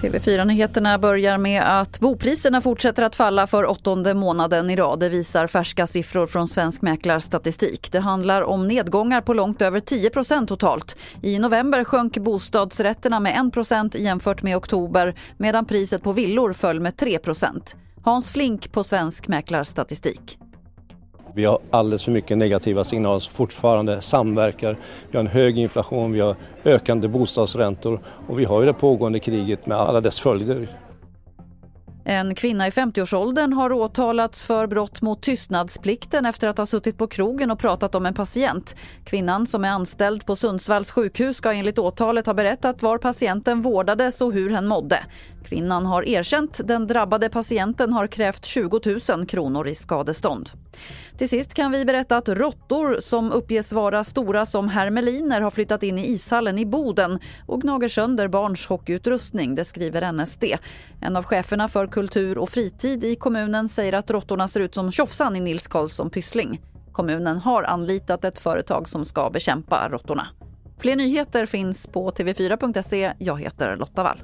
TV4-nyheterna börjar med att bopriserna fortsätter att falla för åttonde månaden i rad. Det visar färska siffror från Svensk Mäklarstatistik. Det handlar om nedgångar på långt över 10% totalt. I november sjönk bostadsrätterna med 1% jämfört med oktober medan priset på villor föll med 3% Hans Flink på Svensk Mäklarstatistik. Vi har alldeles för mycket negativa signaler som fortfarande samverkar. Vi har en hög inflation, vi har ökande bostadsräntor och vi har ju det pågående kriget med alla dess följder. En kvinna i 50-årsåldern har åtalats för brott mot tystnadsplikten efter att ha suttit på krogen och pratat om en patient. Kvinnan som är anställd på Sundsvalls sjukhus ska enligt åtalet ha berättat var patienten vårdades och hur hen mådde. Kvinnan har erkänt. Den drabbade patienten har krävt 20 000 kronor i skadestånd. Till sist kan vi berätta att råttor som uppges vara stora som hermeliner har flyttat in i ishallen i Boden och gnager sönder barns hockeyutrustning, det skriver NSD. En av cheferna för kultur och fritid i kommunen säger att råttorna ser ut som tjofsan i Nils Karlsson Pyssling. Kommunen har anlitat ett företag som ska bekämpa råttorna. Fler nyheter finns på tv4.se. Jag heter Lotta Wall.